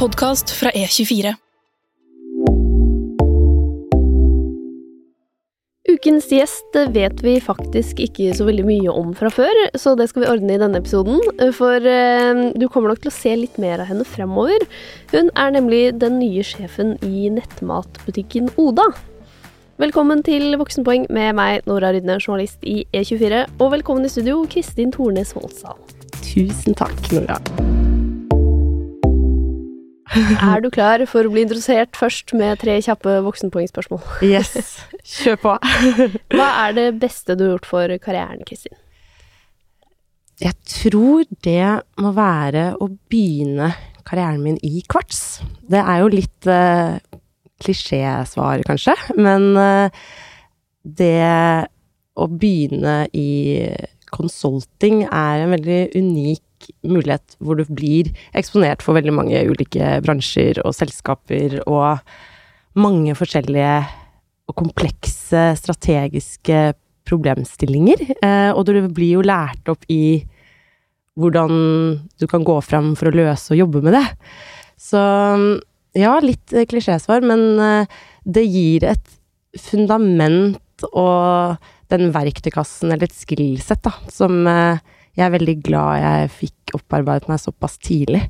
podkast fra E24. Ukens gjest vet vi faktisk ikke så veldig mye om fra før, så det skal vi ordne i denne episoden. For eh, du kommer nok til å se litt mer av henne fremover. Hun er nemlig den nye sjefen i nettmatbutikken Oda. Velkommen til Voksenpoeng med meg, Nora Rydne, journalist i E24. Og velkommen i studio, Kristin Tornes Holsdal. Tusen takk, Nora. Er du klar for å bli introdusert først med tre kjappe voksenpoengspørsmål? Yes, kjør på. Hva er det beste du har gjort for karrieren, Kristin? Jeg tror det må være å begynne karrieren min i kvarts. Det er jo litt uh, klisjésvar, kanskje, men uh, det å begynne i consulting er en veldig unik mulighet hvor du blir eksponert for veldig mange ulike bransjer og selskaper og mange forskjellige og komplekse strategiske problemstillinger. Eh, og du blir jo lært opp i hvordan du kan gå fram for å løse og jobbe med det. Så ja, litt klisjésvar, men eh, det gir et fundament og den verktøykassen, eller et skillset, da, som eh, jeg er veldig glad jeg fikk opparbeidet meg såpass tidlig.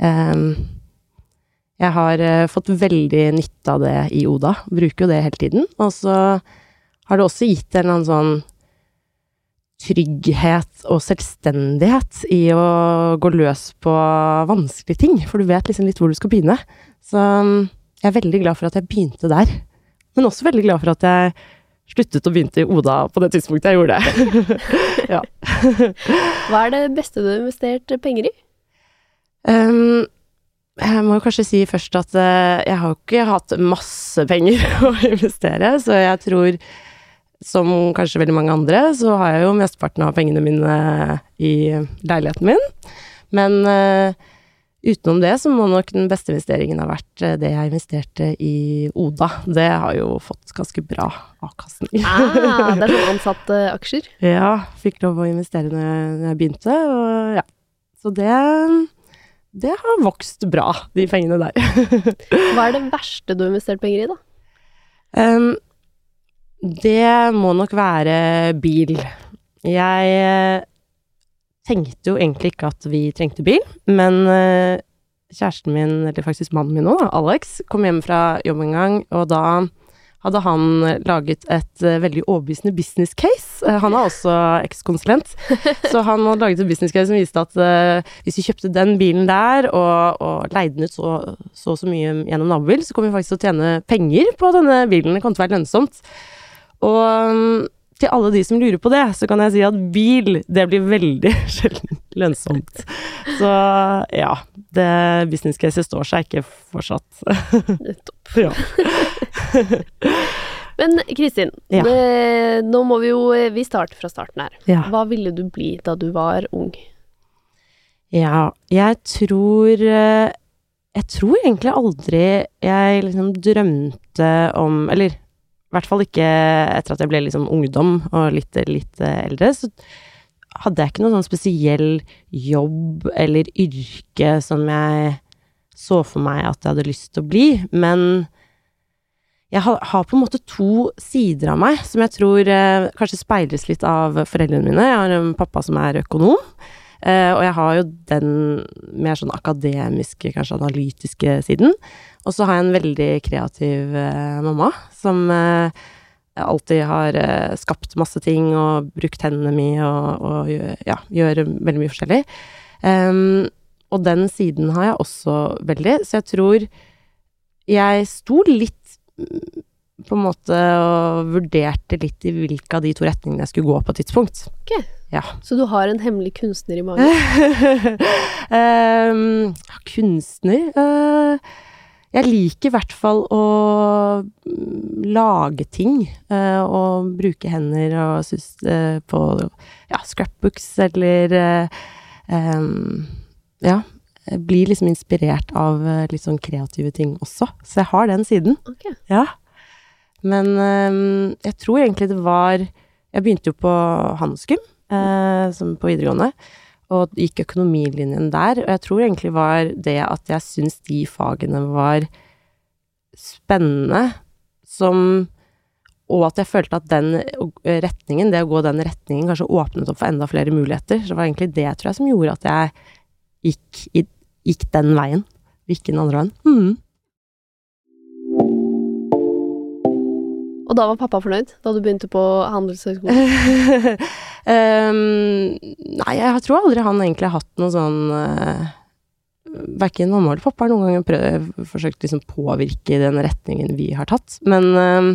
Um, jeg har uh, fått veldig nytte av det i Oda, bruker jo det hele tiden. Og så har det også gitt en eller annen sånn trygghet og selvstendighet i å gå løs på vanskelige ting, for du vet liksom litt hvor du skal begynne. Så um, jeg er veldig glad for at jeg begynte der. Men også veldig glad for at jeg sluttet å begynne i Oda på det tidspunktet jeg gjorde det. ja. Hva er det beste du har investert penger i? Um, jeg må kanskje si først at uh, jeg har ikke hatt masse penger å investere, så jeg tror som kanskje veldig mange andre, så har jeg jo mesteparten av pengene mine i leiligheten min. Men uh, Utenom det så må nok den beste investeringen ha vært eh, det jeg investerte i Oda. Det har jo fått ganske bra avkastning. Ah, det er sånn ansatte aksjer? ja. Fikk lov å investere når jeg begynte, og ja. Så det det har vokst bra, de pengene der. Hva er det verste du har investert penger i, da? Um, det må nok være bil. Jeg tenkte jo egentlig ikke at vi trengte bil, men uh, kjæresten min, eller faktisk mannen min nå, Alex, kom hjem fra jobb en gang, og da hadde han laget et uh, veldig overbevisende business case. Uh, han er også ekskonsulent, så han hadde laget et business case som viste at hvis vi kjøpte den bilen der, og, og leide den ut så, så, så mye gjennom nabobil, så kom vi faktisk til å tjene penger på denne bilen. Det kom til å være lønnsomt. Og um, til alle de som lurer på det, så kan jeg si at bil, det blir veldig sjelden lønnsomt. Så ja, det business case står seg ikke fortsatt. Nettopp. ja. Men Kristin, ja. det, nå må vi jo Vi starter fra starten her. Ja. Hva ville du bli da du var ung? Ja, jeg tror Jeg tror egentlig aldri jeg liksom drømte om Eller i hvert fall ikke etter at jeg ble liksom ungdom og litt, litt eldre, så hadde jeg ikke noen sånn spesiell jobb eller yrke som jeg så for meg at jeg hadde lyst til å bli, men jeg har, på en måte to sider av meg som jeg tror eh, kanskje speiles litt av foreldrene mine. Jeg har en pappa som er økonom, eh, og jeg har jo den mer sånn akademiske, kanskje analytiske siden. Og så har jeg en veldig kreativ eh, mamma som eh, alltid har eh, skapt masse ting og brukt hendene mine og, og ja, gjør veldig mye forskjellig. Um, og den siden har jeg også veldig, så jeg tror jeg sto litt på en måte og vurderte litt i hvilke av de to retningene jeg skulle gå på et tidspunkt. Okay. Ja. Så du har en hemmelig kunstner i magen? um, kunstner uh, jeg liker i hvert fall å mm, lage ting, uh, og bruke hender og synes uh, på ja, scrapbooks eller um, Ja. Blir liksom inspirert av litt sånn kreative ting også, så jeg har den siden. Okay. Ja. Men um, jeg tror egentlig det var Jeg begynte jo på handelsgym, uh, som på videregående. og gikk økonomilinjen der. Og jeg tror egentlig var det at jeg syns de fagene var spennende, som og at jeg følte at den retningen, det å gå den retningen, kanskje åpnet opp for enda flere muligheter. Så det var egentlig det, tror jeg, som gjorde at jeg gikk, gikk den veien, ikke den andre veien. Mm. Og da var pappa fornøyd? Da du begynte på handelshøyskolen? um, nei, jeg tror aldri han egentlig har hatt noe sånn uh, Verken mamma eller pappa har noen gang prøvd, forsøkt liksom påvirke den retningen vi har tatt. Men uh,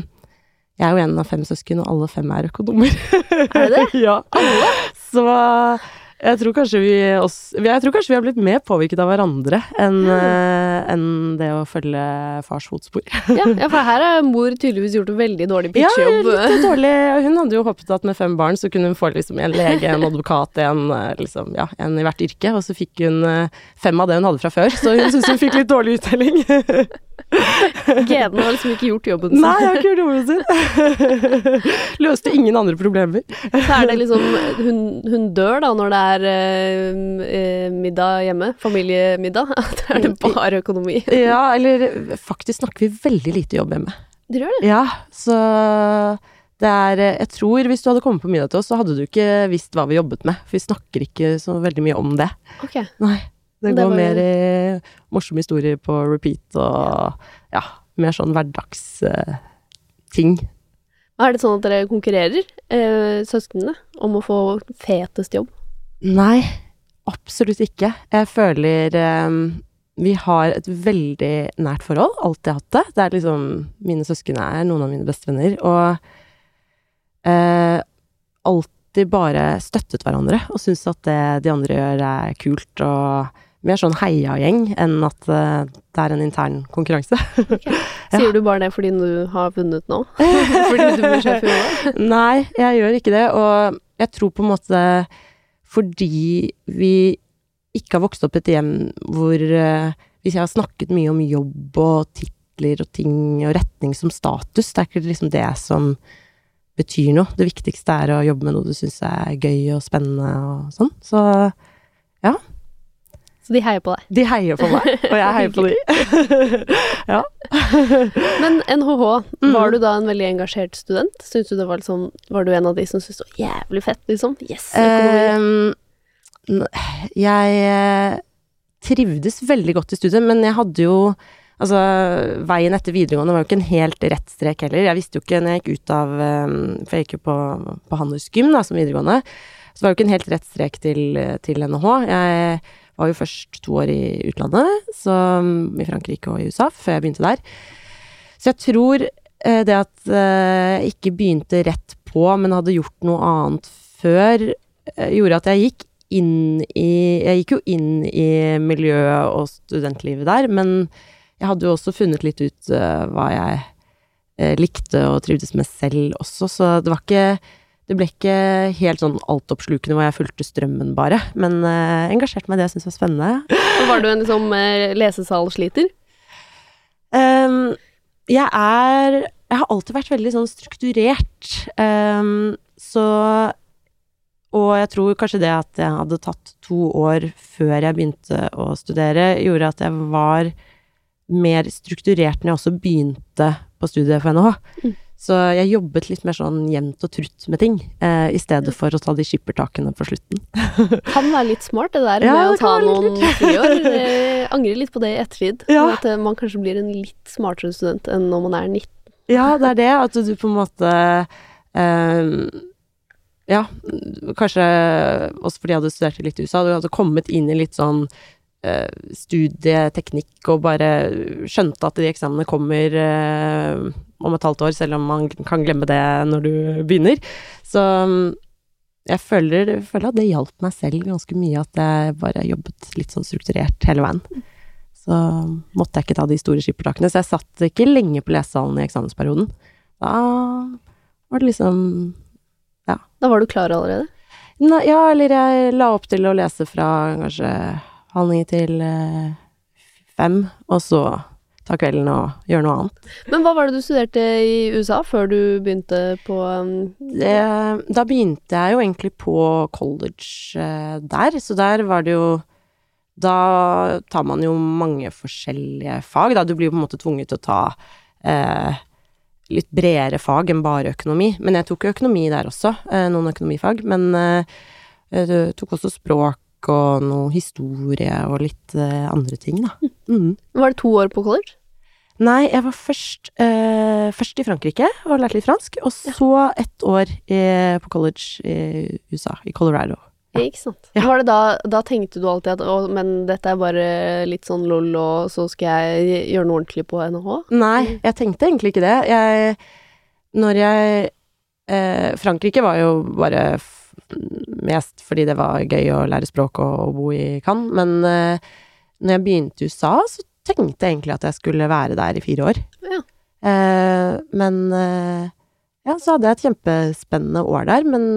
jeg er jo en av fem søsken, og alle fem er økonomer. Er det det? ja. Alle? Så jeg tror, kanskje vi også, jeg tror kanskje vi har blitt mer påvirket av hverandre enn mm. uh, en det å følge fars fotspor. ja, ja, for her har mor tydeligvis gjort en veldig dårlig pitchjobb. Ja, litt dårlig. Hun hadde jo håpet at med fem barn så kunne hun få liksom en lege, en advokat, en, eh, liksom, ja, en i hvert yrke. Og så fikk hun uh, fem av det hun hadde fra før, så hun syntes hun fikk litt dårlig uttelling. Geden har liksom ikke gjort jobben sin. Nei, jeg har ikke gjort jobben sin. Løste ingen andre problemer. Så er det liksom Hun, hun dør da når det er uh, middag hjemme, familiemiddag. Da er det bare økonomi. ja, eller faktisk snakker vi veldig lite jobb hjemme. Dere gjør det? Ja, så det er Jeg tror hvis du hadde kommet på middag til oss, så hadde du ikke visst hva vi jobbet med. For vi snakker ikke så veldig mye om det. Ok. Nei. Det, det går mer i morsomme historier på repeat og ja, mer sånn hverdagsting. Uh, er det sånn at dere konkurrerer, eh, søsknene, om å få fetest jobb? Nei, absolutt ikke. Jeg føler eh, vi har et veldig nært forhold, alltid hatt det. Det er liksom Mine søsken er noen av mine bestevenner, og eh, alltid bare støttet hverandre og syntes at det de andre gjør, er kult og mer sånn heiagjeng enn at uh, det er en intern konkurranse. Okay. Sier du bare det fordi du har vunnet nå? fordi du blir sjef i år? Nei, jeg gjør ikke det. Og jeg tror på en måte fordi vi ikke har vokst opp et hjem hvor uh, Hvis jeg har snakket mye om jobb og titler og ting og retning som status, det er ikke liksom det som betyr noe. Det viktigste er å jobbe med noe du syns er gøy og spennende og sånn. Så ja. Så de heier på deg? De heier på meg, og jeg heier på de. ja. Men NHH, mm. var du da en veldig engasjert student? Syns du det var liksom Var du en av de som syntes det var jævlig fett, liksom? Yes, økonomi. Um, jeg eh, trivdes veldig godt i studiet, men jeg hadde jo Altså, veien etter videregående var jo ikke en helt rett strek heller. Jeg visste jo ikke når jeg gikk ut av um, For jeg gikk jo på, på handelsgym da, som videregående. Så var det jo ikke en helt rett strek til, til NHH. Jeg var jo først to år i utlandet, så, mm, i Frankrike og i USA, før jeg begynte der. Så jeg tror eh, det at eh, jeg ikke begynte rett på, men hadde gjort noe annet før, eh, gjorde at jeg gikk inn i Jeg gikk jo inn i miljøet og studentlivet der, men jeg hadde jo også funnet litt ut hva jeg likte og trivdes med selv også, så det var ikke det ble ikke helt sånn altoppslukende hvor jeg fulgte strømmen, bare. Men uh, engasjerte meg i det jeg syntes var spennende. Og var du en liksom uh, lesesalsliter? Um, jeg er Jeg har alltid vært veldig sånn strukturert. Um, så Og jeg tror kanskje det at jeg hadde tatt to år før jeg begynte å studere, gjorde at jeg var mer strukturert når jeg også begynte på studiet for NHH. Mm. Så jeg jobbet litt mer sånn jevnt og trutt med ting, eh, i stedet for å ta de skippertakene på slutten. kan være litt smart det der ja, med å ta noen friår. Jeg angrer litt på det i ettertid. Ja. At eh, man kanskje blir en litt smartere student enn når man er 19. Ja, det er det. At du på en måte eh, Ja, kanskje også fordi jeg hadde studert litt i USA, du hadde kommet inn i litt sånn eh, studieteknikk og bare skjønte at de eksamene kommer eh, om et halvt år, selv om man kan glemme det når du begynner. Så mm, jeg føler, føler at det hjalp meg selv ganske mye, at jeg bare jobbet litt sånn strukturert hele veien. Så måtte jeg ikke ta de store skippertakene. Så jeg satt ikke lenge på lesesalen i eksamensperioden. Da var det liksom Ja. Da var du klar allerede? Nei, ja, eller jeg la opp til å lese fra kanskje halv ni til eh, fem, og så ta kvelden og gjøre noe annet. Men hva var det du studerte i USA før du begynte på um, Det, da begynte jeg jo egentlig på college eh, der, så der var det jo Da tar man jo mange forskjellige fag, da. Du blir jo på en måte tvunget til å ta eh, litt bredere fag enn bare økonomi. Men jeg tok jo økonomi der også, eh, noen økonomifag. Men eh, jeg tok også språk og noe historie og litt uh, andre ting, da. Mm. Var det to år på college? Nei, jeg var først, uh, først i Frankrike og lærte litt fransk, og så ett år i, på college i USA, i Colorado. Ja. Ikke sant. Ja. Var det da, da tenkte du alltid at å, men dette er bare litt sånn lol, og så skal jeg gjøre noe ordentlig på NHH? Nei, jeg tenkte egentlig ikke det. Jeg Når jeg eh, Frankrike var jo bare mest fordi det var gøy å lære språk og, og bo i Cannes. Men uh, når jeg begynte i USA, så tenkte jeg egentlig at jeg skulle være der i fire år. Ja. Uh, men uh, ja, så hadde jeg et kjempespennende år der, men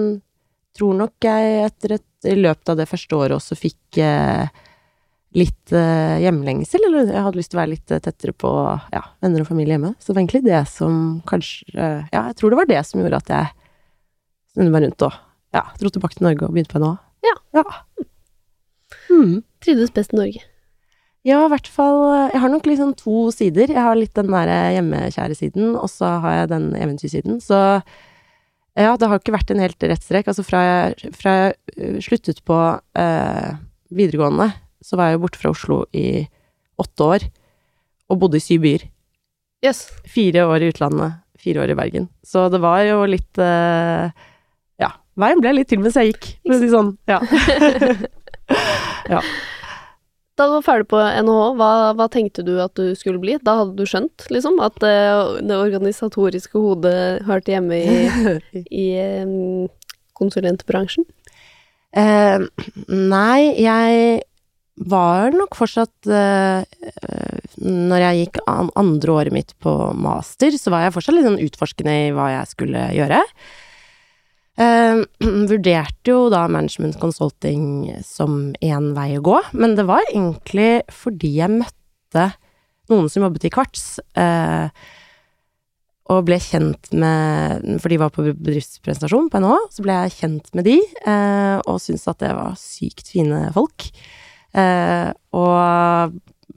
tror nok jeg etter et i løpet av det første året også fikk litt hjemlengsel, eller jeg hadde lyst til å være litt tettere på ja, venner og familie hjemme. Så det var egentlig det som kanskje Ja, jeg tror det var det som gjorde at jeg snudde meg rundt og ja, dro tilbake til Norge og begynte på NHA. Ja. ja. Mm. Trivdes best i Norge? Ja, i hvert fall Jeg har nok liksom to sider. Jeg har litt den der hjemmekjære-siden, og så har jeg den eventyrsiden. Så ja, det har ikke vært en helt rett strek. Altså fra jeg, fra jeg øh, sluttet på eh, videregående, så var jeg jo borte fra Oslo i åtte år, og bodde i syv byer. Yes. Fire år i utlandet, fire år i Bergen. Så det var jo litt eh, Veien ble litt til mens jeg gikk, for å si sånn. Ja. ja. Da du var ferdig på NHH, hva, hva, tenkte du at du skulle bli? Da hadde du skjønt, liksom, at uh, det organisatoriske hodet hørte hjemme i, i konsulentbransjen? Uh, nei, jeg var nok fortsatt uh, Når jeg gikk an andre året mitt på master, så var jeg fortsatt litt sånn utforskende i hva jeg skulle gjøre. Uh, vurderte jo da management consulting som én vei å gå, men det var egentlig fordi jeg møtte noen som jobbet i Kvarts, uh, og ble kjent med For de var på bedriftspresentasjon på NHO, så ble jeg kjent med de, uh, og syntes at det var sykt fine folk. og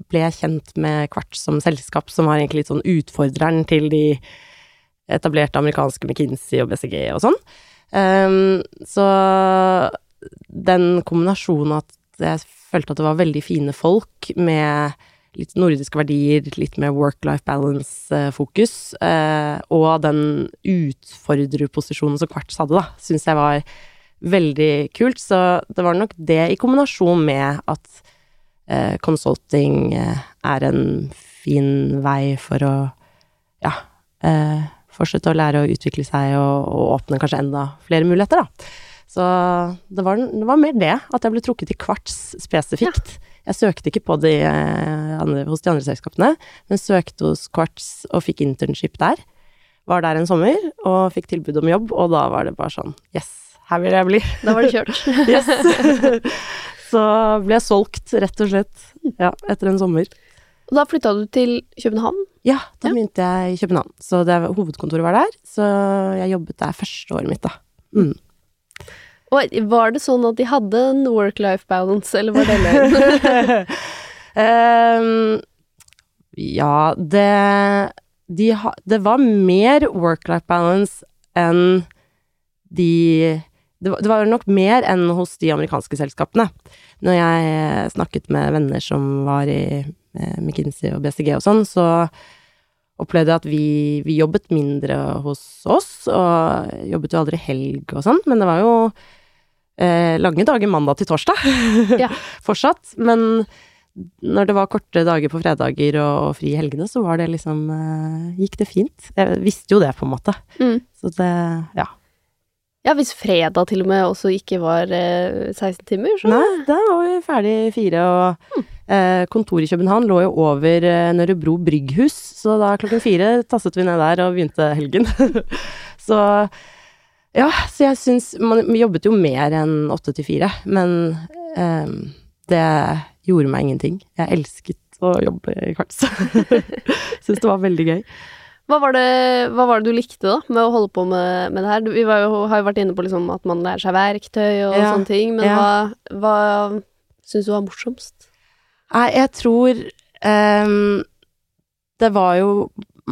ble kjent med Kvarts som selskap, som var egentlig litt sånn utfordreren til de etablerte amerikanske McKinsey og BCG og sånn. Um, så den kombinasjonen at jeg følte at det var veldig fine folk med litt nordiske verdier, litt mer work-life balance-fokus, uh, og den utfordrerposisjonen som Kvarts hadde, da, syns jeg var veldig kult. Så det var nok det i kombinasjon med at uh, consulting uh, er en fin vei for å ja fortsette å lære å utvikle seg og, og åpne kanskje enda flere muligheter, da. Så det var, det var, mer det, at jeg ble trukket i kvarts spesifikt. Ja. Jeg søkte ikke på de eh, andre, hos de andre selskapene, men søkte hos Kvarts og fikk internship der. Var der en sommer og fikk tilbud om jobb, og da var det bare sånn Yes, her vil jeg bli. Da var det kjørt. yes. Så ble jeg solgt, rett og slett, ja, etter en sommer. Og da flytta du til København? Ja, da ja. begynte jeg i København. Så det, hovedkontoret var der. Så jeg jobbet der første året mitt, da. Mm. Og var det sånn at de hadde en work-life balance, eller var det løgn? um, ja, det de ha, Det var mer work-life balance enn de det var, det var, nok mer enn hos de amerikanske selskapene. Når jeg snakket med venner som var i McKinsey og BCG og sånn, så opplevde jeg at vi, vi, jobbet mindre hos oss, og jobbet jo aldri helg og sånn, men det var jo eh, lange dager mandag til torsdag ja. fortsatt. Men når det var korte dager på fredager og, og fri i helgene, så var det liksom eh, Gikk det fint. Jeg visste jo det, på en måte. Mm. Så det Ja. Ja, hvis fredag til og med også ikke var eh, 16 timer, så Nei, da var vi ferdig fire, og mm. eh, kontoret i København lå jo over eh, Nørrebro brygghus, så da klokken fire tasset vi ned der og begynte helgen. så ja, så jeg syns Man jobbet jo mer enn åtte til fire, men eh, det gjorde meg ingenting. Jeg elsket å jobbe i Kvarts. Syns det var veldig gøy. Hva var, det, hva var det du likte da, med å holde på med, med det her? Vi var jo, har jo vært inne på liksom at man lærer seg verktøy og Ja, sånne ting, men ja. hva, hva syns du var morsomst? Nei, jeg tror um, Det var jo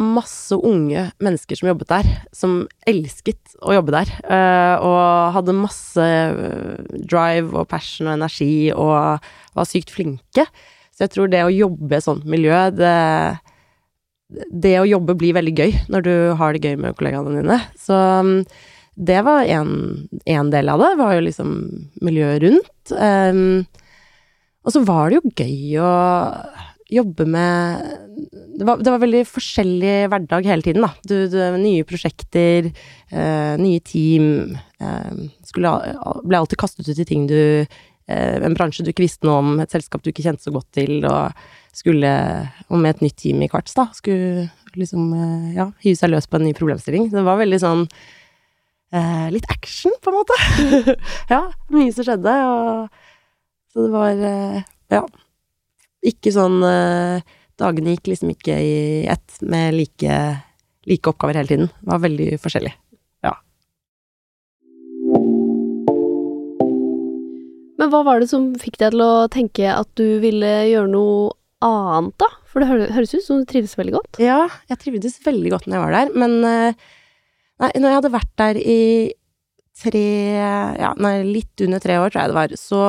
masse unge mennesker som jobbet der, som elsket å jobbe der. Uh, og hadde masse eh, drive og passion og energi og var sykt flinke. Så jeg tror det å jobbe i et sånt miljø, det Det å jobbe blir veldig gøy når du har det gøy med kollegaene dine. Så mm, det var en del av det, var jo liksom miljøet rundt. Um, og så var det jo gøy å jobbe med Det var, det var veldig forskjellig hverdag hele tiden, da. Du, du, nye prosjekter, uh, nye team. Uh, skulle, ble alltid kastet ut i ting du uh, En bransje du ikke visste noe om, et selskap du ikke kjente så godt til, og skulle Og med et nytt team i Kvarts, da, skulle liksom eh, ja, hive seg løs på en ny problemstilling. Det var veldig sånn eh, Litt action, på en måte. ja, mye som skjedde, og så det var eh, Ja. Ikke sånn eh, Dagene gikk liksom ikke i ett med like, like oppgaver hele tiden. Det var veldig forskjellig. Men hva var det som fikk deg til å tenke at du ville gjøre noe annet, da? For det høres ut som du trives veldig godt. Ja, jeg trivdes veldig godt når jeg var der, men eh, Nei, når jeg hadde vært der i tre Ja, nei, litt under tre år, tror jeg det var, så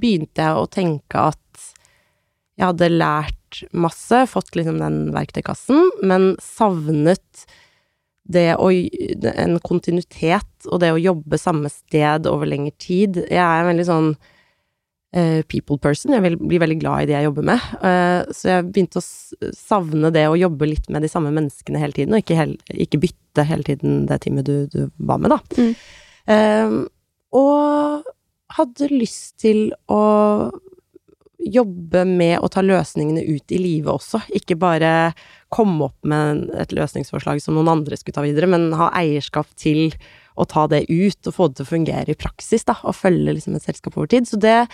begynte jeg å tenke at jeg hadde lært masse, fått liksom den verktøykassen, men savnet det å En kontinuitet og det å jobbe samme sted over lengre tid. Jeg er veldig sånn people person. Jeg vil, blir veldig glad i det jeg jobber med. Eh, så jeg begynte å savne det å jobbe litt med de samme menneskene hele tiden, og ikke, hel, ikke bytte hele tiden det teamet du, du var med, da. Mm. Um, og hadde lyst til å jobbe med å ta løsningene ut i livet også, ikke bare komme opp med et løsningsforslag som noen andre skulle ta videre, men ha eierskap til å ta det ut og få det til å fungere i praksis, da, og følge liksom et selskap over tid. Så det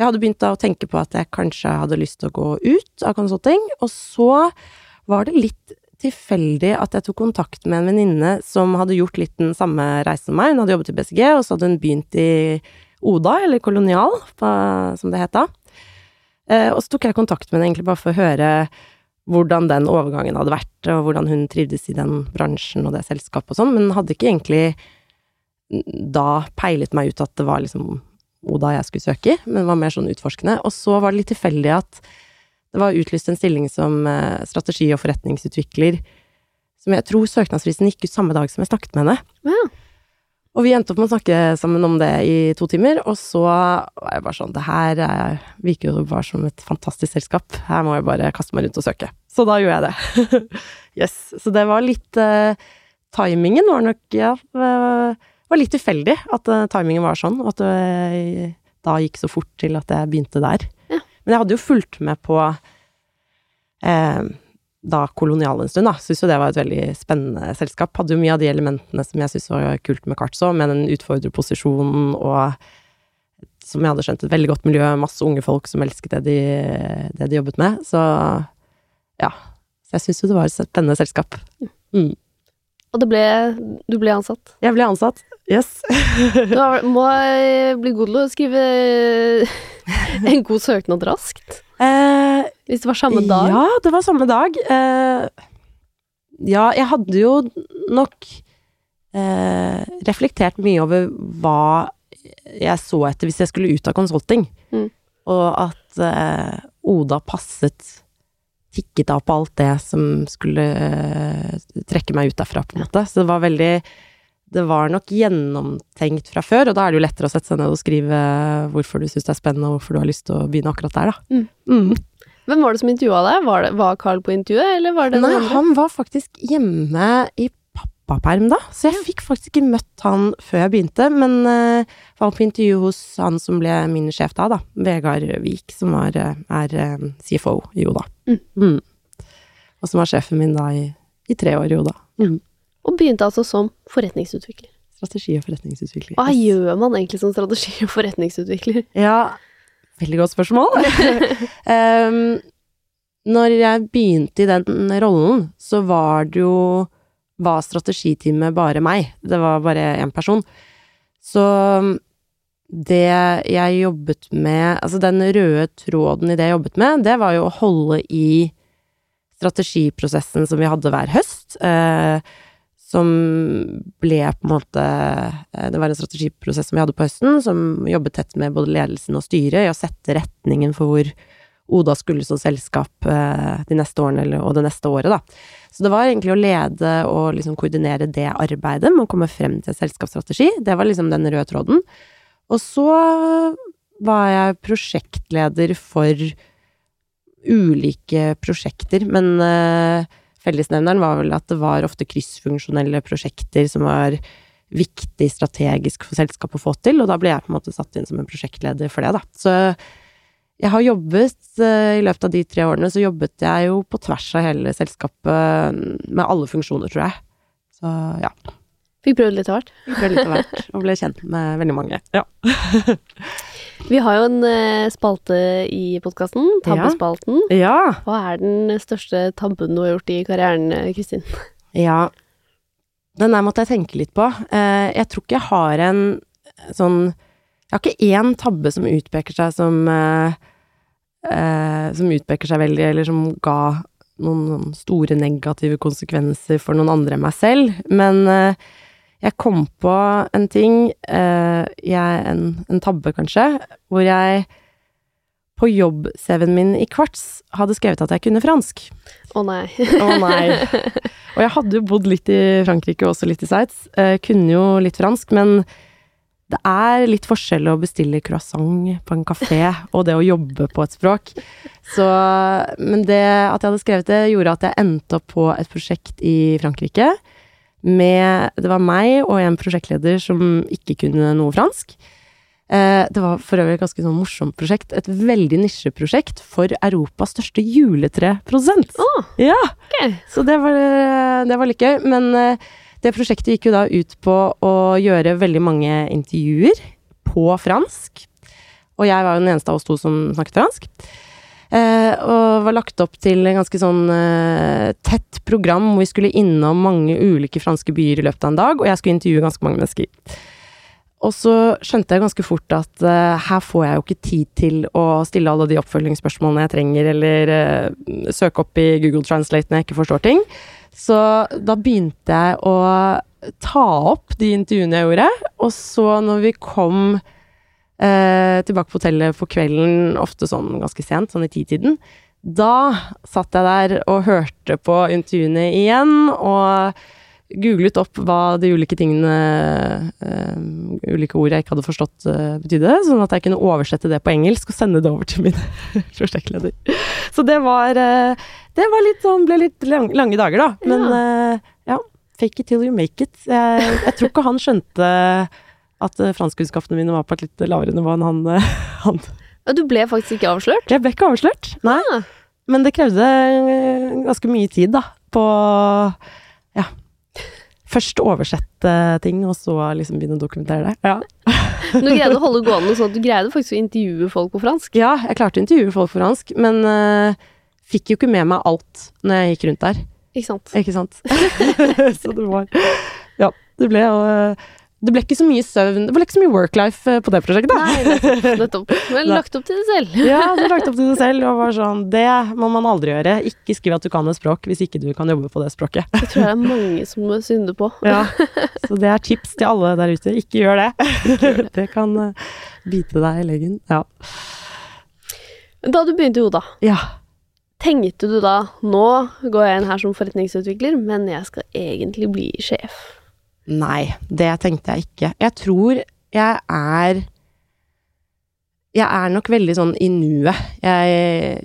Jeg hadde begynt da å tenke på at jeg kanskje hadde lyst til å gå ut av consulting, og så var det litt tilfeldig at jeg tok kontakt med en venninne som hadde gjort litt den samme reisen som meg. Hun hadde jobbet i BCG, og så hadde hun begynt i Oda, eller Kolonial, som det het da. Eh, og så tok jeg kontakt med henne egentlig bare for å høre hvordan den overgangen hadde vært, og hvordan hun trivdes i den bransjen og det selskapet og sånn, men hadde ikke egentlig da peilet meg ut at det var liksom Oda jeg skulle søke i, men var mer sånn utforskende. Og så var det litt tilfeldig at det var utlyst en stilling som eh, strategi- og forretningsutvikler, som jeg tror søknadsfristen gikk ut samme dag som jeg snakket med henne. Ja. Og vi endte opp med å snakke sammen om det i to timer, og så var jeg bare sånn Det her er, virker jo bare som et fantastisk selskap. Her må jeg bare kaste meg rundt og søke. Så da gjorde jeg det. yes. Så det var litt uh, Timingen var nok, ja eh, var litt tilfeldig at uh, timingen var sånn, og at det eh, da gikk så fort til at jeg begynte der. Ja. Men jeg hadde jo fulgt med på eh, da Kolonial en stund, da. Syns jo det var et veldig spennende selskap. Hadde jo mye av de elementene som jeg syntes var kult med Kartso, med den utfordrerposisjonen og som jeg hadde skjønt, et veldig godt miljø, masse unge folk som elsket det de, det de jobbet med. Så ja. Så jeg syns jo det var et spennende selskap. Mm. Og det ble, du ble ansatt. Jeg ble ansatt. Yes. Du må bli god til å skrive en god søknad raskt. Eh, Hvis det var samme dag. Ja, det var samme dag. Eh, ja, jeg hadde jo nok eh, reflektert mye over hva jeg så etter hvis jeg skulle ut av consulting, Mm. og at eh, Oda passet tikket av på alt det som skulle eh, trekke meg ut derfra, på en måte. Så det var veldig Det var nok gjennomtenkt fra før, og da er det jo lettere å sette seg ned og skrive hvorfor du syns det er spennende, og hvorfor du har lyst til å begynne akkurat der, da. Mm. Mm. Hvem var det som intervjua deg? Var, det, var Carl på intervjuet, eller var det Nei, andre? han var faktisk hjemme i pappaperm da, så jeg fikk faktisk ikke møtt han før jeg begynte, men uh, var på intervju hos han som ble min sjef da, da, Vegard Vik, som var, eh, er eh, CFO i Oda. Mm. Mm. Og som var sjefen min da i, i tre år i Oda. Mm. Og begynte altså som forretningsutvikler. Strategi og forretningsutvikler. Hva gjør man egentlig som strategi- og forretningsutvikler? Ja, veldig godt spørsmål. um, når jeg begynte i den rollen, så var det jo Var strategiteamet bare meg. Det var bare én person. Så det jeg jobbet med Altså den røde tråden i det jeg jobbet med, det var jo å holde i strategiprosessen som vi hadde hver høst. Eh, som ble på en måte eh, Det var en strategiprosess som vi hadde på høsten, som jobbet tett med både ledelsen og styret i å sette retningen for hvor Oda skulle som selskap eh, de neste årene, eller, og det neste året, da. Så det var egentlig å lede og liksom koordinere det arbeidet med å komme frem til selskapsstrategi. Det var liksom den røde tråden. Og så var jeg prosjektleder for ulike prosjekter, men uh, fellesnevneren var vel at det var ofte kryssfunksjonelle prosjekter som var viktig strategisk for selskapet å få til, og da ble jeg på en måte satt inn som en prosjektleder for det, da. Så jeg har jobbet uh, I løpet av de tre årene så jobbet jeg jo på tvers av hele selskapet med alle funksjoner, tror jeg. Så ja. Fikk prøvd litt av hvert? Fikk prøvd litt av hvert, og ble kjent med veldig mange. Ja. Vi har jo en uh, spalte i podkasten, Tabbespalten. Ja. Hva er den største tabben du har gjort i karrieren, Kristin? Ja, den der måtte jeg tenke litt på. Uh, jeg tror ikke jeg har en sånn Jeg har ikke én tabbe som utpeker seg som eh, som utpeker seg veldig, eller som ga noen store negative konsekvenser for noen andre enn meg selv. Men eh, jeg kom på en ting, eh, jeg, en, en, tabbe kanskje, hvor jeg på jobb-CV-en min i Kvarts hadde skrevet at jeg kunne fransk. Å oh, nei. Å oh, nei. Og jeg hadde jo bodd litt i Frankrike og også litt i Sveits. Eh, kunne jo litt fransk, men det er litt forskjell å bestille croissant på en kafé og det å jobbe på et språk. Så, men det at jeg hadde skrevet det, gjorde at jeg endte opp på et prosjekt i Frankrike med Det var meg og en prosjektleder som ikke kunne noe fransk. Eh, det var for øvrig et ganske sånn morsomt prosjekt. Et veldig nisjeprosjekt for Europas største juletreprodusent. Oh, ja. Okay. Så det var, det var litt gøy. Men eh, det prosjektet gikk jo da ut på å gjøre veldig mange intervjuer på fransk. Og jeg var jo den eneste av oss to som snakket fransk. Eh, og var lagt opp til en ganske sånn eh, tett program hvor vi skulle innom mange ulike franske byer i løpet av en dag, og jeg skulle intervjue ganske mange mennesker. Og så skjønte jeg ganske fort at uh, her får jeg jo ikke tid til å stille alle de oppfølgingsspørsmålene jeg trenger, eller uh, søke opp i Google Translate når jeg ikke forstår ting. Så da begynte jeg å ta opp de intervjuene jeg gjorde, og så når vi kom uh, tilbake på hotellet på kvelden, ofte sånn ganske sent, sånn i titiden, da satt jeg der og hørte på intervjuene igjen, og googlet opp hva de ulike tingene uh, Ulike ord jeg ikke hadde forstått uh, betydde, sånn at jeg kunne oversette det på engelsk og sende det over til min prosjektleder. Så det var uh, Det var litt sånn Ble litt lang, lange dager, da. Men ja. Fake it till you make it. Jeg, jeg tror ikke han skjønte at franskkunnskapene mine var på et litt lavere nivå enn han, han. Du ble faktisk ikke avslørt? Jeg ble ikke avslørt, nei. Ja. Men det krevde ganske mye tid, da, på ja, først oversette ting, og så liksom begynne å dokumentere det. Ja. du greide å holde gående sånn at du greide faktisk å intervjue folk på fransk? Ja, jeg klarte å intervjue folk på fransk, men uh, fikk jo ikke med meg alt når jeg gikk rundt der. Ikke sant. Ikke sant. så det var Ja, det ble uh, det ble ikke så mye søvn Det ble ikke så mye work-life på det prosjektet. Nei, nettopp. nettopp. Men lagt opp til det selv. ja, du lagt opp til det selv og var sånn Det må man aldri gjøre. Ikke skriv at du kan et språk hvis ikke du kan jobbe på det språket. Det tror jeg det er mange som må synde på. ja, Så det er tips til alle der ute. Ikke gjør det. det kan uh, bite deg i leggen. Ja. Da du begynte i Oda, ja. tenkte du da Nå går jeg inn her som forretningsutvikler, men jeg skal egentlig bli sjef. Nei, det tenkte jeg ikke. Jeg tror jeg er Jeg er nok veldig sånn i nuet. Jeg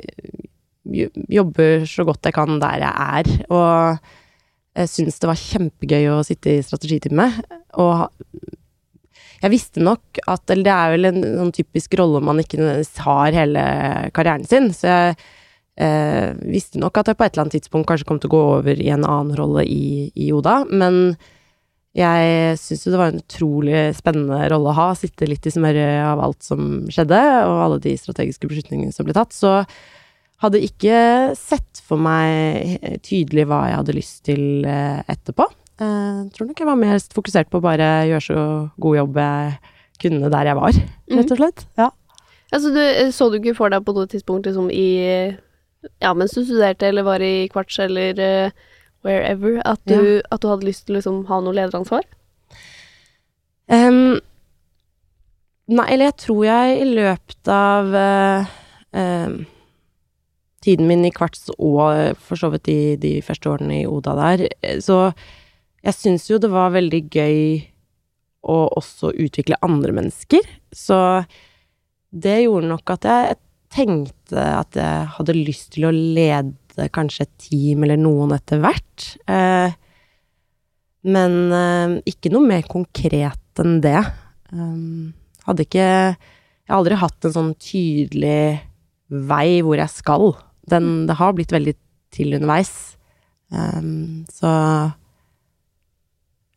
jobber så godt jeg kan der jeg er, og jeg syns det var kjempegøy å sitte i strategitime. Og jeg visste nok at Eller det er vel en sånn typisk rolle man ikke har hele karrieren sin, så jeg eh, visste nok at jeg på et eller annet tidspunkt kanskje kom til å gå over i en annen rolle i, i Oda, men jeg syns jo det var en utrolig spennende rolle å ha, sitte litt i smøret av alt som skjedde, og alle de strategiske beslutningene som ble tatt. Så hadde ikke sett for meg tydelig hva jeg hadde lyst til eh, etterpå. Jeg tror nok jeg var mest fokusert på å bare gjøre så god jobb jeg kunne der jeg var, rett og slett. Ja. Altså, du, så du ikke for deg på noe tidspunkt liksom i Ja, mens du studerte eller var i kvarts eller uh, wherever, at du, Ja. at du hadde lyst til å liksom ha noe lederansvar? Um, nei, eller jeg tror jeg i løpet av uh, um, tiden min i kvarts og for så vidt de, de første årene i Oda der, eh, så jeg syns jo det var veldig gøy å også utvikle andre mennesker. Så det gjorde nok at jeg tenkte at jeg hadde lyst til å lede kanskje et team eller noen etter hvert. Eh, men eh, ikke noe mer konkret enn det. Um, hadde ikke Jeg har aldri hatt en sånn tydelig vei hvor jeg skal. Den, det har blitt veldig til underveis. Um, så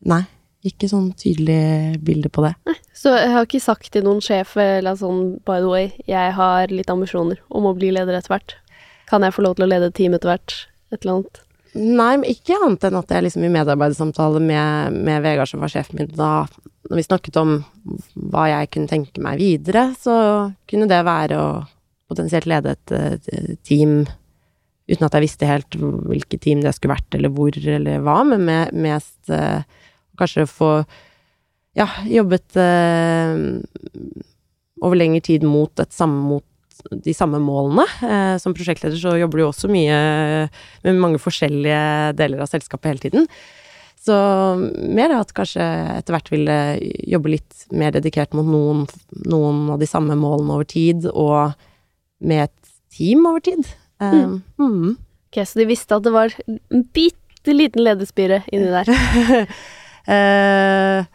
Nei, ikke sånn tydelig bilde på det. Så jeg har ikke sagt til noen sjef eller sånn by the way, jeg har litt ambisjoner om å bli leder etter hvert. Kan jeg få lov til å lede et team etter hvert? Et eller annet. Nei, men ikke annet enn at jeg liksom i medarbeidersamtale med, med Vegard, som var sjefen min da, når vi snakket om hva jeg kunne tenke meg videre, så kunne det være å potensielt lede et, team uten at jeg visste helt hvilket team det skulle vært, eller hvor, eller hva, men med, mest eh, kanskje få ja, jobbet eh, over lengre tid mot, et samme, mot de samme målene. Eh, som prosjektleder så jobber du jo også mye med mange forskjellige deler av selskapet hele tiden. Så mer at kanskje etter hvert ville jobbe litt mer dedikert mot noen, noen av de samme målene over tid, og med et team over tid. Eh, mm. Ok, så de visste at det var en bitte liten ledespire inni der. Eh,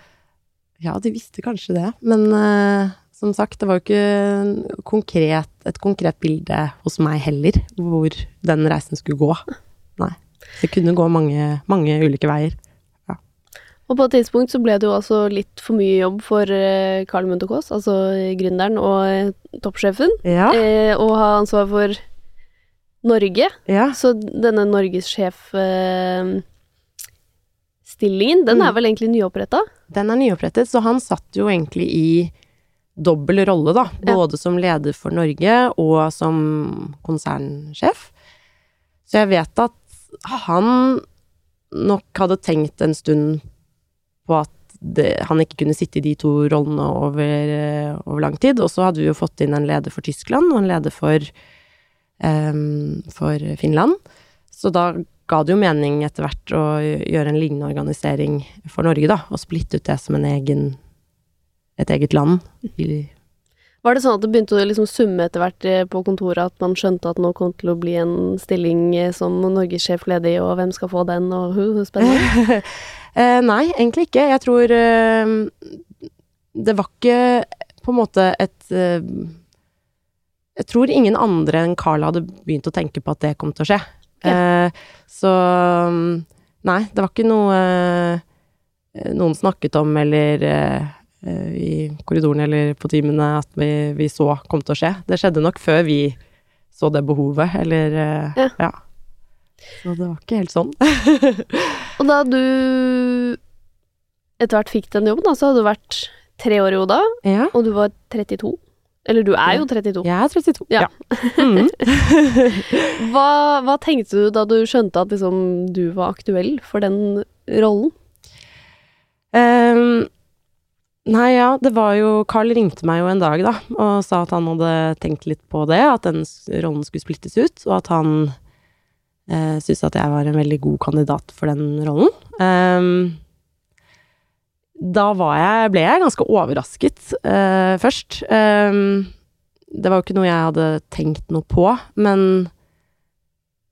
ja, de visste kanskje det, men eh, som sagt, det var jo ikke konkret, et konkret bilde hos meg heller, hvor den reisen skulle gå. Nei. Det kunne gå mange, mange ulike veier. Og på et tidspunkt så ble det jo altså litt for mye jobb for eh, Carl Munthe-Kaas, altså gründeren og eh, toppsjefen, Ja. eh, å ha ansvar for Norge. ja. Så denne norgessjef-stillingen, den er Mm. vel egentlig nyoppretta? Den er nyopprettet, så han satt jo egentlig i dobbel rolle, da. Ja. Både som leder for Norge og som konsernsjef. Så jeg vet at han nok hadde tenkt en stund på at det, han ikke kunne sitte i de to rollene over, eh, over lang tid. Og så hadde vi jo fått inn en leder for Tyskland og en leder for, um, for Finland. Så da ga det jo mening etter hvert å gjøre en lignende organisering for Norge, da. Og splitte ut det som en egen, et eget land. Var det sånn at det begynte å liksom summe etter hvert eh, på kontoret, at man skjønte at nå kom til å bli en stilling eh, som norgessjef ledig, og hvem skal få den, og hu, spennende? Eh, nei, egentlig ikke. Jeg tror eh, Det var ikke på en måte et eh, Jeg tror ingen andre enn Carl hadde begynt å tenke på at det kom til å skje. Eh, så mm, Nei, det var ikke noe noen snakket om eller i korridorene eller på timene at vi, vi så kom til å skje. Det skjedde nok før vi så det behovet, eller eh, Ja. ja. Så det var ikke helt sånn. Og da du etter hvert fikk den jobben, da, så hadde du vært tre år i Oda, ja. og du var 32. Eller du er jo 32. Jeg er 32. Ja. Mm. Hva, hva tenkte du da du skjønte at liksom, du var aktuell for den rollen? Ehm, nei, ja, det var jo Carl ringte meg jo en dag, da, og sa at han hadde tenkt litt på det, at den rollen skulle splittes ut, og at han eh, syntes at jeg var en veldig god kandidat for den rollen. Um, da jeg, ble jeg ganske overrasket uh, først. Um, det var jo ikke noe jeg hadde tenkt noe på, men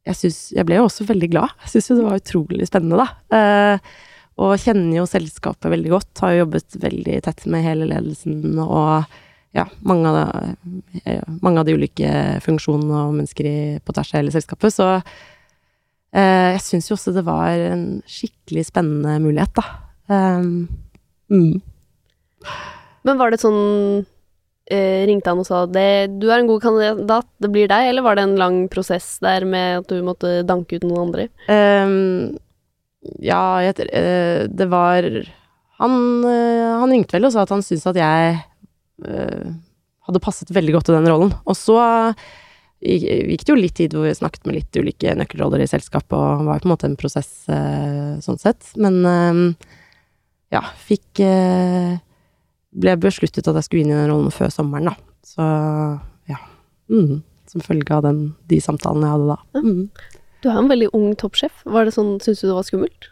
jeg, synes, jeg ble jo også veldig glad. Jeg syns jo det var utrolig spennende, da. Eh, og kjenner jo selskapet veldig godt. Har jo jobbet veldig tett med hele ledelsen og ja, mange av, de, eh, mange av de ulike funksjonene og mennesker i, på tvers av hele selskapet. Så eh, jeg syns jo også det var en skikkelig spennende mulighet, da. Um, mm. Men var det sånn eh, ringte han og sa det, du er en god kandidat, det blir deg, eller var det en lang prosess der med at du måtte danke ut noen andre? Ehm, ja, jeg, eh, det var han, eh, han ringte vel og sa at han syntes at jeg eh, hadde passet veldig godt til den rollen. Og så gikk det jo litt tid hvor vi snakket med litt ulike nøkkelroller i selskapet, og var på en måte en prosess sånn sett. Men ja, fikk Ble besluttet at jeg skulle inn i den rollen før sommeren, da. Så ja. Mm, som følge av den, de samtalene jeg hadde da. Mm. Du er en veldig ung toppsjef. Var det sånn, Syns du det var skummelt?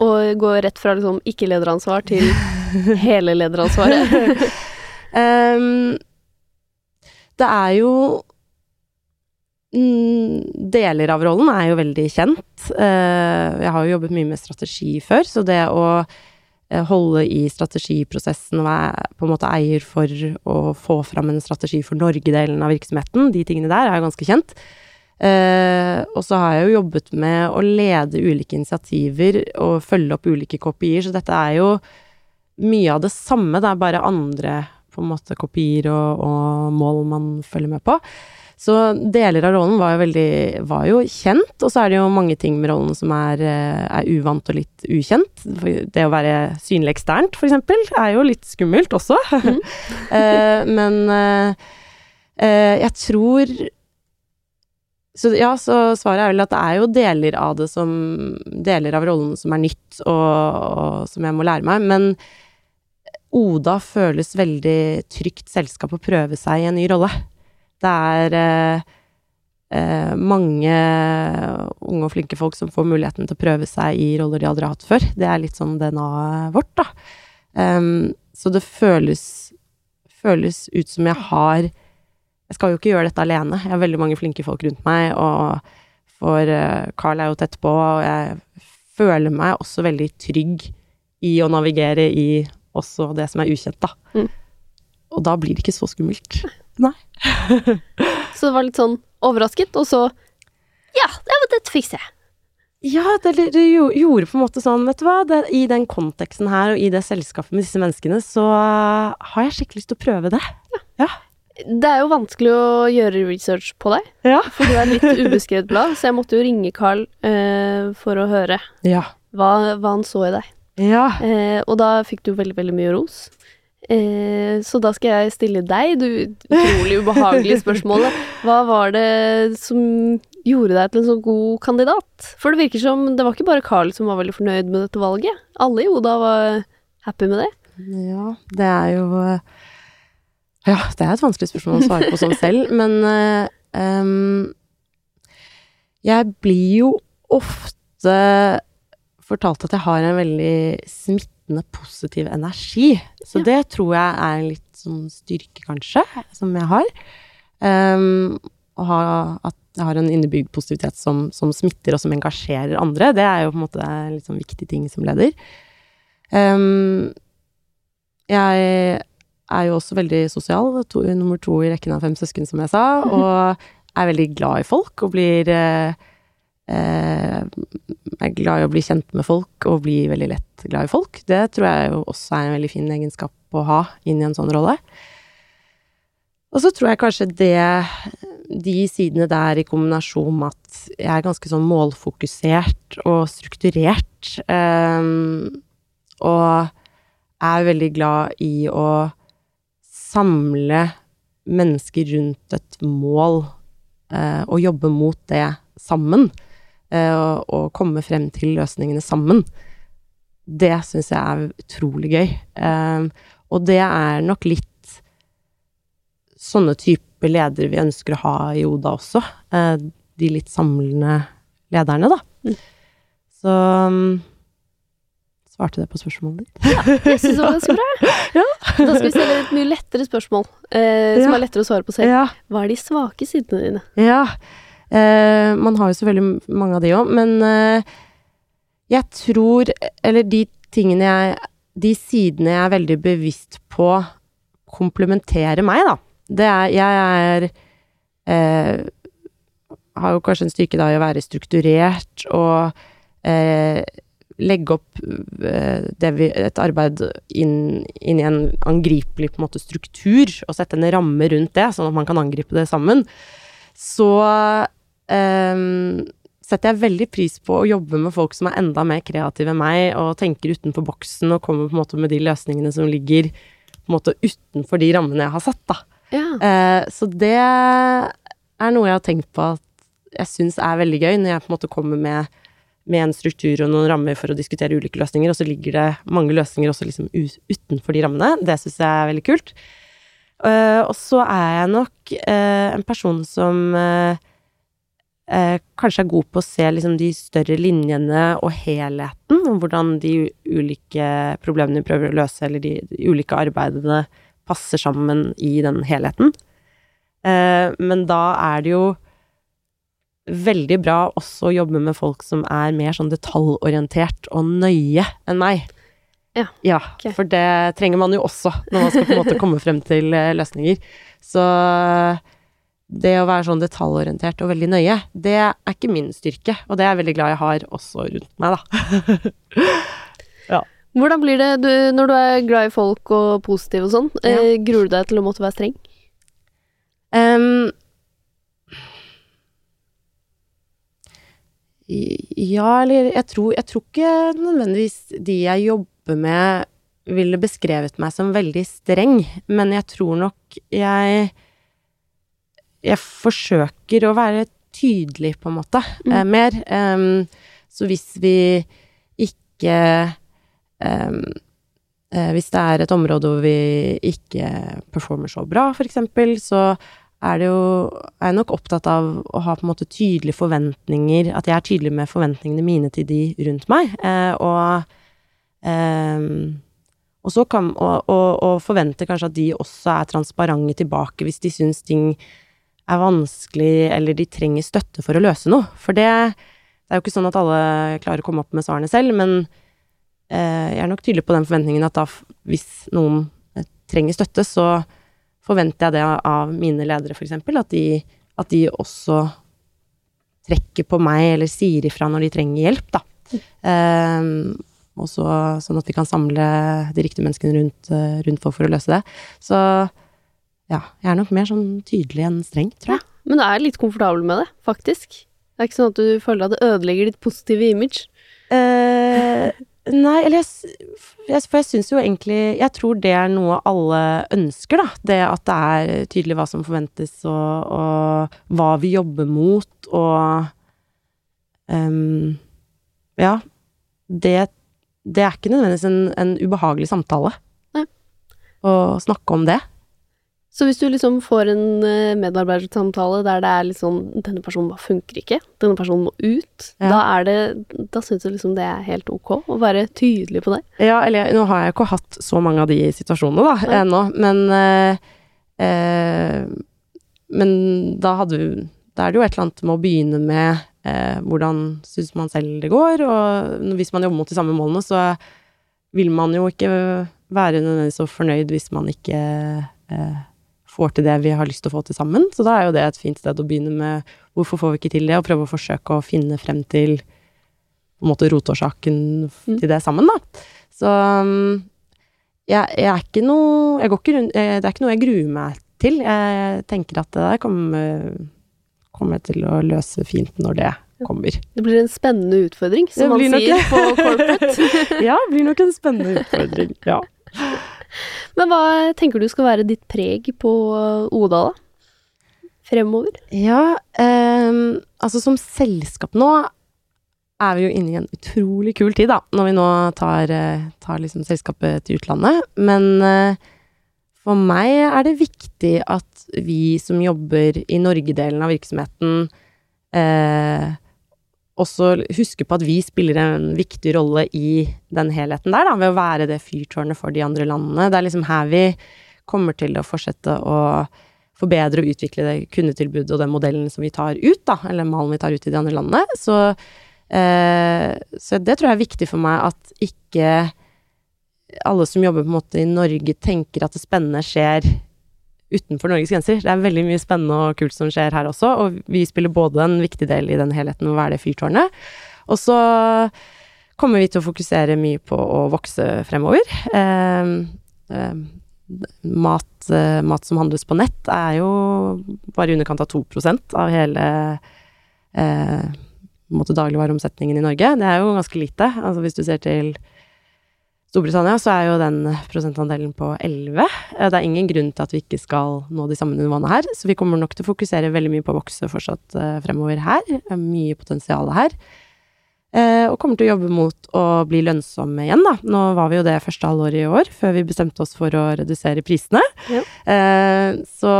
Å gå rett fra liksom ikke-lederansvar til hele lederansvaret? um, det er jo mm, Deler av rollen er jo veldig kjent. Eh, jeg har jo jobbet mye med strategi før, så det å eh, holde i strategiprosessen og være på en måte eier for å få fram en strategi for Norge-delen av virksomheten, de tingene der er jo ganske kjent. Eh, og så har jeg jo jobbet med å lede ulike initiativer og følge opp ulike kopier, så dette er jo mye av det samme, det er bare andre på en måte kopier og, og mål man følger med på. Så deler av rollen var jo veldig var jo kjent, og så er det jo mange ting med rollen som er, eh, er uvant og litt ukjent. Det å være synlig eksternt, for eksempel, er jo litt skummelt også. Eh, men eh, eh, jeg tror så ja, så svaret er vel at det er jo deler av det som Deler av rollen som er nytt, og, og som jeg må lære meg. Men Oda føles veldig trygt selskap å prøve seg i en ny rolle. Det er eh, eh, mange unge og flinke folk som får muligheten til å prøve seg i roller de aldri har hatt før. Det er litt sånn DNA-et vårt, da. Um, så det føles, føles ut som jeg har Jeg skal jo ikke gjøre dette alene. Jeg har veldig mange flinke folk rundt meg, og for eh, Carl er jo tett på, og jeg føler meg også veldig trygg i å navigere i også det som er ukjent, da. Mm. Og da blir det ikke så skummelt. Nei. Så det var litt sånn overrasket, og så Ja, det var dette fikser jeg. Ja, det, det gjorde på en måte sånn, vet du hva, det, i den konteksten her og i det selskapet med disse menneskene, så har jeg skikkelig lyst til å prøve det. Det er jo vanskelig å gjøre research på deg, Ja. for du er litt ubeskrevet blad, så jeg måtte jo ringe Carl eh, for å høre Ja. hva, hva han så i deg. Ja. Eh, og da fikk du veldig, veldig mye ros. Eh, så da skal jeg stille deg det utrolig ubehagelige spørsmålet. Hva var det som gjorde deg til en så god kandidat? For det virker som det var ikke bare Carl som var veldig fornøyd med dette valget. Alle i Oda var happy med det. Ja, det er jo eh, Ja, det er et vanskelig spørsmål å svare på sånn selv, men uh, um, Jeg blir jo ofte fortalt at jeg har en veldig smittende positiv energi. Så Ja. det tror jeg er en litt sånn styrke, kanskje, som jeg har. Um, å ha, at jeg har en innebygd positivitet som, som smitter og som engasjerer andre, det er jo på en måte en litt sånn viktig ting som leder. Um, jeg er jo også veldig sosial, to, nummer to i rekken av fem søsken, som jeg sa, og er veldig glad i folk og blir eh, eh, Er glad i å bli kjent med folk og bli veldig lett glad i folk. Det tror jeg jo også er en veldig fin egenskap å ha inn i en sånn rolle. Og så tror jeg kanskje det De sidene der i kombinasjon med at jeg er ganske sånn målfokusert og strukturert, eh, og er veldig glad i å samle mennesker rundt et mål eh, og jobbe mot det sammen. Eh, og, og komme frem til løsningene sammen. Det syns jeg er utrolig gøy. Eh, og det er nok litt sånne type ledere vi ønsker å ha i Oda også. Eh, de litt samlende lederne, da. Mm. Så mm, Svarte det på spørsmålet ditt? Ja, Jeg syns det var ganske bra. Ja. Da skal vi stille et mye lettere spørsmål, eh, som Ja. er lettere å svare på selv. Hva er de svake sidene dine? Ja. Eh, man har jo selvfølgelig mange av de òg, men eh, jeg tror Eller de tingene jeg De sidene jeg er veldig bevisst på komplementerer meg, da. Det er Jeg er eh, Har jo kanskje en styrke da i å være strukturert og eh, legge opp eh, det vi, et arbeid inn, inn, i en angripelig på en måte struktur, og sette en ramme rundt det, sånn at man kan angripe det sammen, så eh, setter jeg veldig pris på å jobbe med folk som er enda mer kreative enn meg, og tenker utenfor boksen og kommer på en måte med de løsningene som ligger på en måte utenfor de rammene jeg har satt, da. Ja. Eh, så det er noe jeg har tenkt på at jeg syns er veldig gøy, når jeg på en måte kommer med med en struktur og noen rammer for å diskutere ulike løsninger, og så ligger det mange løsninger også liksom utenfor de rammene. Det syns jeg er veldig kult. Uh, og så er jeg nok uh, en person som uh, kanskje er god på å se liksom de større linjene og helheten, og hvordan de ulike problemene vi prøver å løse, eller de ulike arbeidene, passer sammen i den helheten. men da er det jo veldig bra også å jobbe med folk som er mer sånn detaljorientert og nøye enn meg. Ja. ja okay. For det trenger man jo også når man skal på en måte komme frem til eh, løsninger. Så det å være sånn detaljorientert og veldig nøye, det er ikke min styrke. Og det er jeg veldig glad jeg har også rundt meg, da. ja. Hvordan blir det du, når du er glad i folk og positiv og sånn? Ja. Eh, gruer du deg til å måtte være streng? Um, Ja, eller jeg tror, jeg tror ikke nødvendigvis de jeg jobber med, ville beskrevet meg som veldig streng, men jeg tror nok jeg Jeg forsøker å være tydelig, på en måte, mm. eh, mer. Um, så hvis vi ikke um, eh, Hvis det er et område hvor vi ikke performer så bra, for eksempel, så er det jo Er jeg nok opptatt av å ha på en måte tydelige forventninger At jeg er tydelig med forventningene mine til de rundt meg, eh, og eh, og så kan og, og, og forvente kanskje at de også er transparente tilbake hvis de syns ting er vanskelig, eller de trenger støtte for å løse noe. For det, det er jo ikke sånn at alle klarer å komme opp med svarene selv, men eh, jeg er nok tydelig på den forventningen at da, hvis noen eh, trenger støtte, så forventer jeg det av mine ledere, f.eks. At, de, at de også trekker på meg eller sier ifra når de trenger hjelp, da. Um, og så, sånn at vi kan samle de riktige menneskene rundt, eh, rundt folk for å løse det. Så ja, jeg er nok mer sånn tydelig enn streng, tror jeg. Ja, men du er litt komfortabel med det, faktisk? Det er ikke sånn at du føler at det ødelegger ditt positive image? Uh, Nei, eller jeg, For jeg syns jo egentlig Jeg tror det er noe alle ønsker, da. Det at det er tydelig hva som forventes, og, og hva vi jobber mot, og um, Ja. Det, det, er ikke nødvendigvis en, en ubehagelig samtale Nei. å snakke om det. Så hvis du liksom får en eh, medarbeidersamtale der det er liksom Denne personen bare funker ikke, denne personen må ut. Ja. Da er det Da syns du liksom det er helt ok å være tydelig på det? Ja, eller nå har jeg ikke hatt så mange av de situasjonene, da, ja. ennå, men eh, eh, Men da hadde du Da er det jo et eller annet med å begynne med eh, hvordan syns man selv det går, og hvis man jobber mot de samme målene, så vil man jo ikke være nødvendigvis så fornøyd hvis man ikke får til det vi har lyst til å få til sammen. Så da er jo det et fint sted å begynne med hvorfor får vi ikke til det, og prøve å forsøke å finne frem til på en måte rotårsaken mm. til det sammen, da. Så mm, jeg, jeg, er ikke noe jeg går ikke rundt, Det er ikke noe jeg gruer meg til. Jeg tenker at det der kommer, kommer til å løse fint når det kommer. Det blir en spennende utfordring, som man sier på corporate. ja, det blir nok en spennende utfordring. Ja. Men hva tenker du skal være ditt preg på Oda, da? Fremover? Ja, um, altså som selskap nå er vi jo inne i en utrolig kul tid, da, når vi nå tar, eh, tar liksom selskapet til utlandet. Men uh, for meg er det viktig at vi som jobber i Norge-delen av virksomheten, uh, også huske på at vi spiller en viktig rolle i den helheten der, da, ved å være det fyrtårnet for de andre landene. Det er liksom her vi kommer til å fortsette å forbedre og utvikle det kundetilbudet og den modellen som vi tar ut, da, eller malen vi tar ut i de andre landene. Så, eh, så det tror jeg er viktig for meg at ikke alle som jobber på en måte i Norge, tenker at det spennende skjer utenfor Norges grenser. Det er veldig mye spennende og kult som skjer her også, og vi spiller både en viktig del i den helheten med å være det fyrtårnet, og så kommer vi til å fokusere mye på å vokse fremover. Eh, eh, mat, eh, mat, som handles på nett, er jo bare i underkant av 2% av hele eh, dagligvareomsetningen i Norge. Det er jo ganske lite. Altså hvis du ser til Storbritannia så er jo den prosentandelen på 11. Eh, det er ingen grunn til at vi ikke skal nå de samme nivåene her, så vi kommer nok til å fokusere veldig mye på å vokse fortsatt eh, fremover her. Er mye potensial her. Eh, og kommer til å jobbe mot å bli lønnsomme igjen, da. Nå var vi jo det første halvåret i år, før vi bestemte oss for å redusere prisene. Ja. Så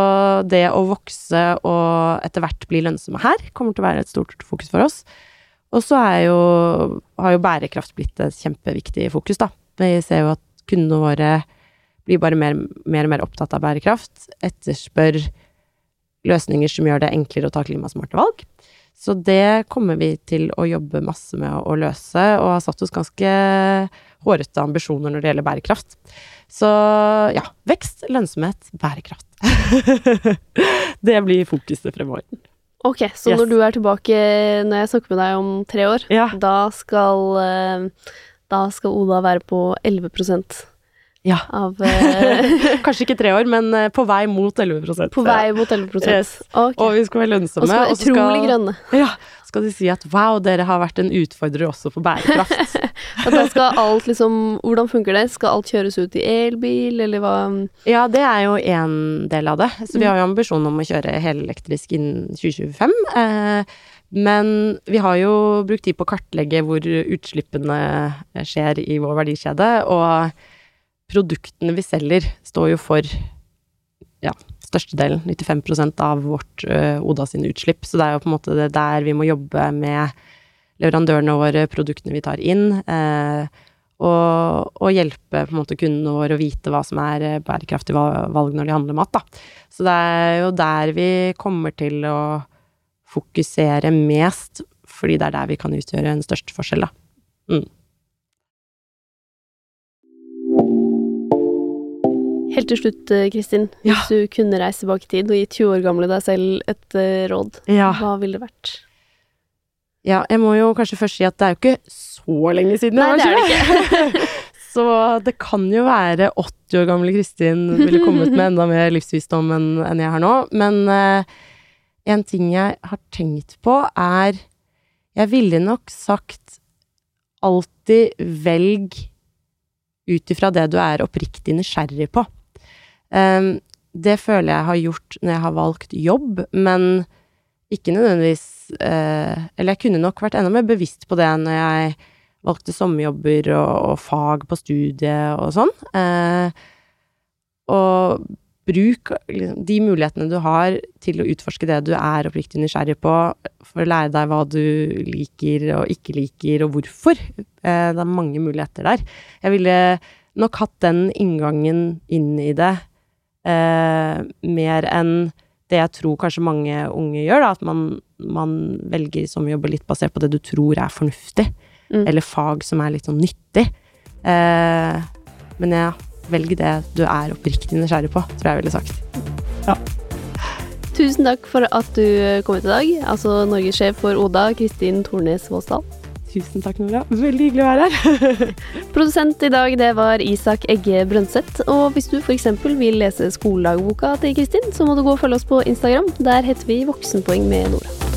det å vokse og etter hvert bli lønnsomme her, kommer til å være et stort fokus for oss. Og så har jo bærekraft blitt et kjempeviktig fokus, da. Vi ser jo at kundene våre blir bare mer, mer og mer opptatt av bærekraft, etterspør løsninger som gjør det enklere å ta klimasmarte valg. Så det kommer vi til å jobbe masse med å løse, og har satt oss ganske hårete ambisjoner når det gjelder bærekraft. Så ja, vekst, lønnsomhet, bærekraft. det blir fokuset fremover. Ok, så yes. når du er tilbake, når jeg snakker med deg om tre år, ja. da skal uh, da skal Oda være på 11% ja. Av uh, Kanskje ikke tre år, men uh, på vei mot 11% På vei mot 11 yes. okay. Og vi skal være lønnsomme. Og skal være utrolig grønne. Ja, skal de si at wow, dere har vært en utfordrer også for bærekraft. og da skal alt liksom Hvordan funker det? Skal alt kjøres ut i elbil, eller hva? Ja, det er jo én del av det. Så vi har jo ambisjon om å kjøre helelektrisk innen 2025. Uh, men vi har jo brukt tid på å kartlegge hvor utslippene skjer i vår verdikjede, og produktene vi selger, står jo for ja, størstedelen, 95% av vårt uh, Oda sine utslipp. Så det er jo på en måte det der vi må jobbe med leverandørene våre, produktene vi tar inn, uh, og, og, hjelpe på en måte kundene våre å vite hva som er eh, bærekraftige valg når de handler mat, da. Så det er jo der vi kommer til å fokusere mest, fordi det er der vi kan utgjøre en største forskjell, da. Mm. Helt til slutt, eh, Kristin. Ja. Hvis du kunne reise tilbake i tid og gi 20 år gamle deg selv et uh, råd, ja. hva ville det vært? Ja, jeg må jo kanskje først si at det er jo ikke så lenge siden. Nei, det er det ikke. så det kan jo være 80 år gamle Kristin ville kommet med enda mer livsvisdom enn jeg har nå. Men uh, en ting jeg har tenkt på, er Jeg ville nok sagt alltid velg ut ifra det du er oppriktig nysgjerrig på. Um, det føler jeg har gjort når jeg har valgt jobb, men ikke nødvendigvis uh, Eller jeg kunne nok vært enda mer bevisst på det når jeg valgte sommerjobber og, og fag på studiet og sånn. Uh, og bruk liksom, de mulighetene du har til å utforske det du er oppriktig nysgjerrig på, for å lære deg hva du liker og ikke liker, og hvorfor. Eh, det er mange muligheter der. Jeg ville nok hatt den inngangen inn i det eh, mer enn det jeg tror kanskje mange unge gjør, da, at man, man velger jobber litt basert på det du tror er fornuftig, mm. eller fag som er litt sånn nyttig. Eh, men ja, velg det du er oppriktig nysgjerrig på, tror jeg ville sagt. Ja. Tusen takk for at du kom hit i dag. Altså norgessjef for Oda, Kristin Tornes Våsdal. Tusen takk, Nora. Veldig hyggelig å være her. Produsent i dag, det var Isak Egge Brønseth. Og hvis du f.eks. vil lese skoledagboka til Kristin, så må du gå og følge oss på Instagram. Der heter vi Voksenpoeng med Nora.